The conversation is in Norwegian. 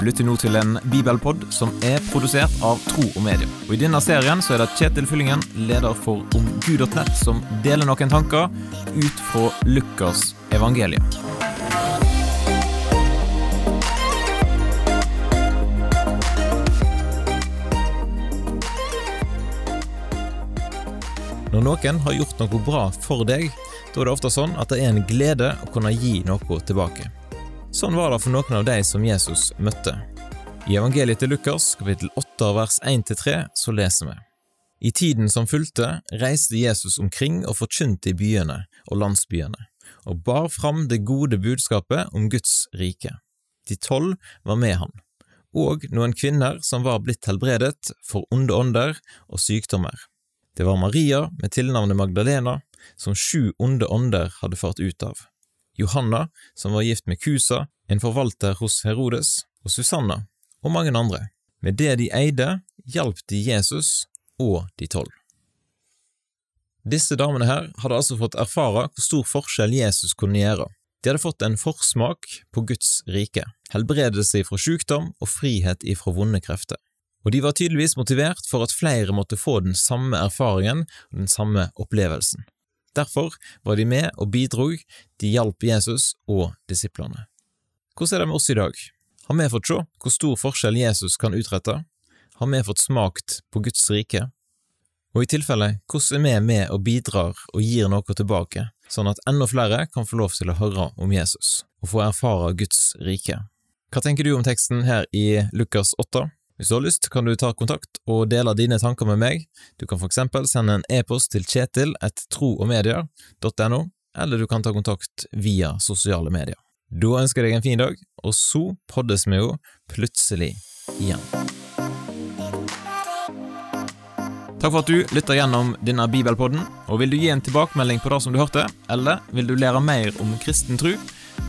Du lytter nå til en bibelpod som er produsert av Tro og Medie. Og I denne serien så er det Kjetil Fyllingen, leder for omgud.nett, som deler noen tanker ut fra Lukas evangelium. Når noen har gjort noe bra for deg, da er det ofte sånn at det er en glede å kunne gi noe tilbake. Sånn var det for noen av de som Jesus møtte. I evangeliet til Lukas, kapittel 8 vers 1-3, så leser vi. I tiden som fulgte, reiste Jesus omkring og forkynte i byene og landsbyene, og bar fram det gode budskapet om Guds rike. De tolv var med han, og noen kvinner som var blitt helbredet for onde ånder og sykdommer. Det var Maria med tilnavnet Magdalena, som sju onde ånder hadde fart ut av. Johanna, som var gift med Kusa, en forvalter hos Herodes, og Susanna, og mange andre. Med det de eide, hjalp de Jesus og de tolv. Disse damene her hadde altså fått erfare hvor stor forskjell Jesus kunne gjøre. De hadde fått en forsmak på Guds rike, helbredelse ifra sykdom og frihet ifra vonde krefter. Og de var tydeligvis motivert for at flere måtte få den samme erfaringen og den samme opplevelsen. Derfor var de med og bidrog, de hjalp Jesus og disiplene. Hvordan er det med oss i dag? Har vi fått se hvor stor forskjell Jesus kan utrette? Har vi fått smakt på Guds rike? Og i tilfelle, hvordan er vi med og bidrar og gir noe tilbake, sånn at enda flere kan få lov til å høre om Jesus og få erfare Guds rike? Hva tenker du om teksten her i Lukas 8? Hvis du har lyst, kan du ta kontakt og dele dine tanker med meg. Du kan for eksempel sende en e-post til kjetil et troogmedier.no, eller du kan ta kontakt via sosiale medier. Da ønsker jeg deg en fin dag, og så poddes vi jo plutselig igjen. Takk for at du lytter gjennom denne bibelpodden, og vil du gi en tilbakemelding på det som du hørte, eller vil du lære mer om kristen tro,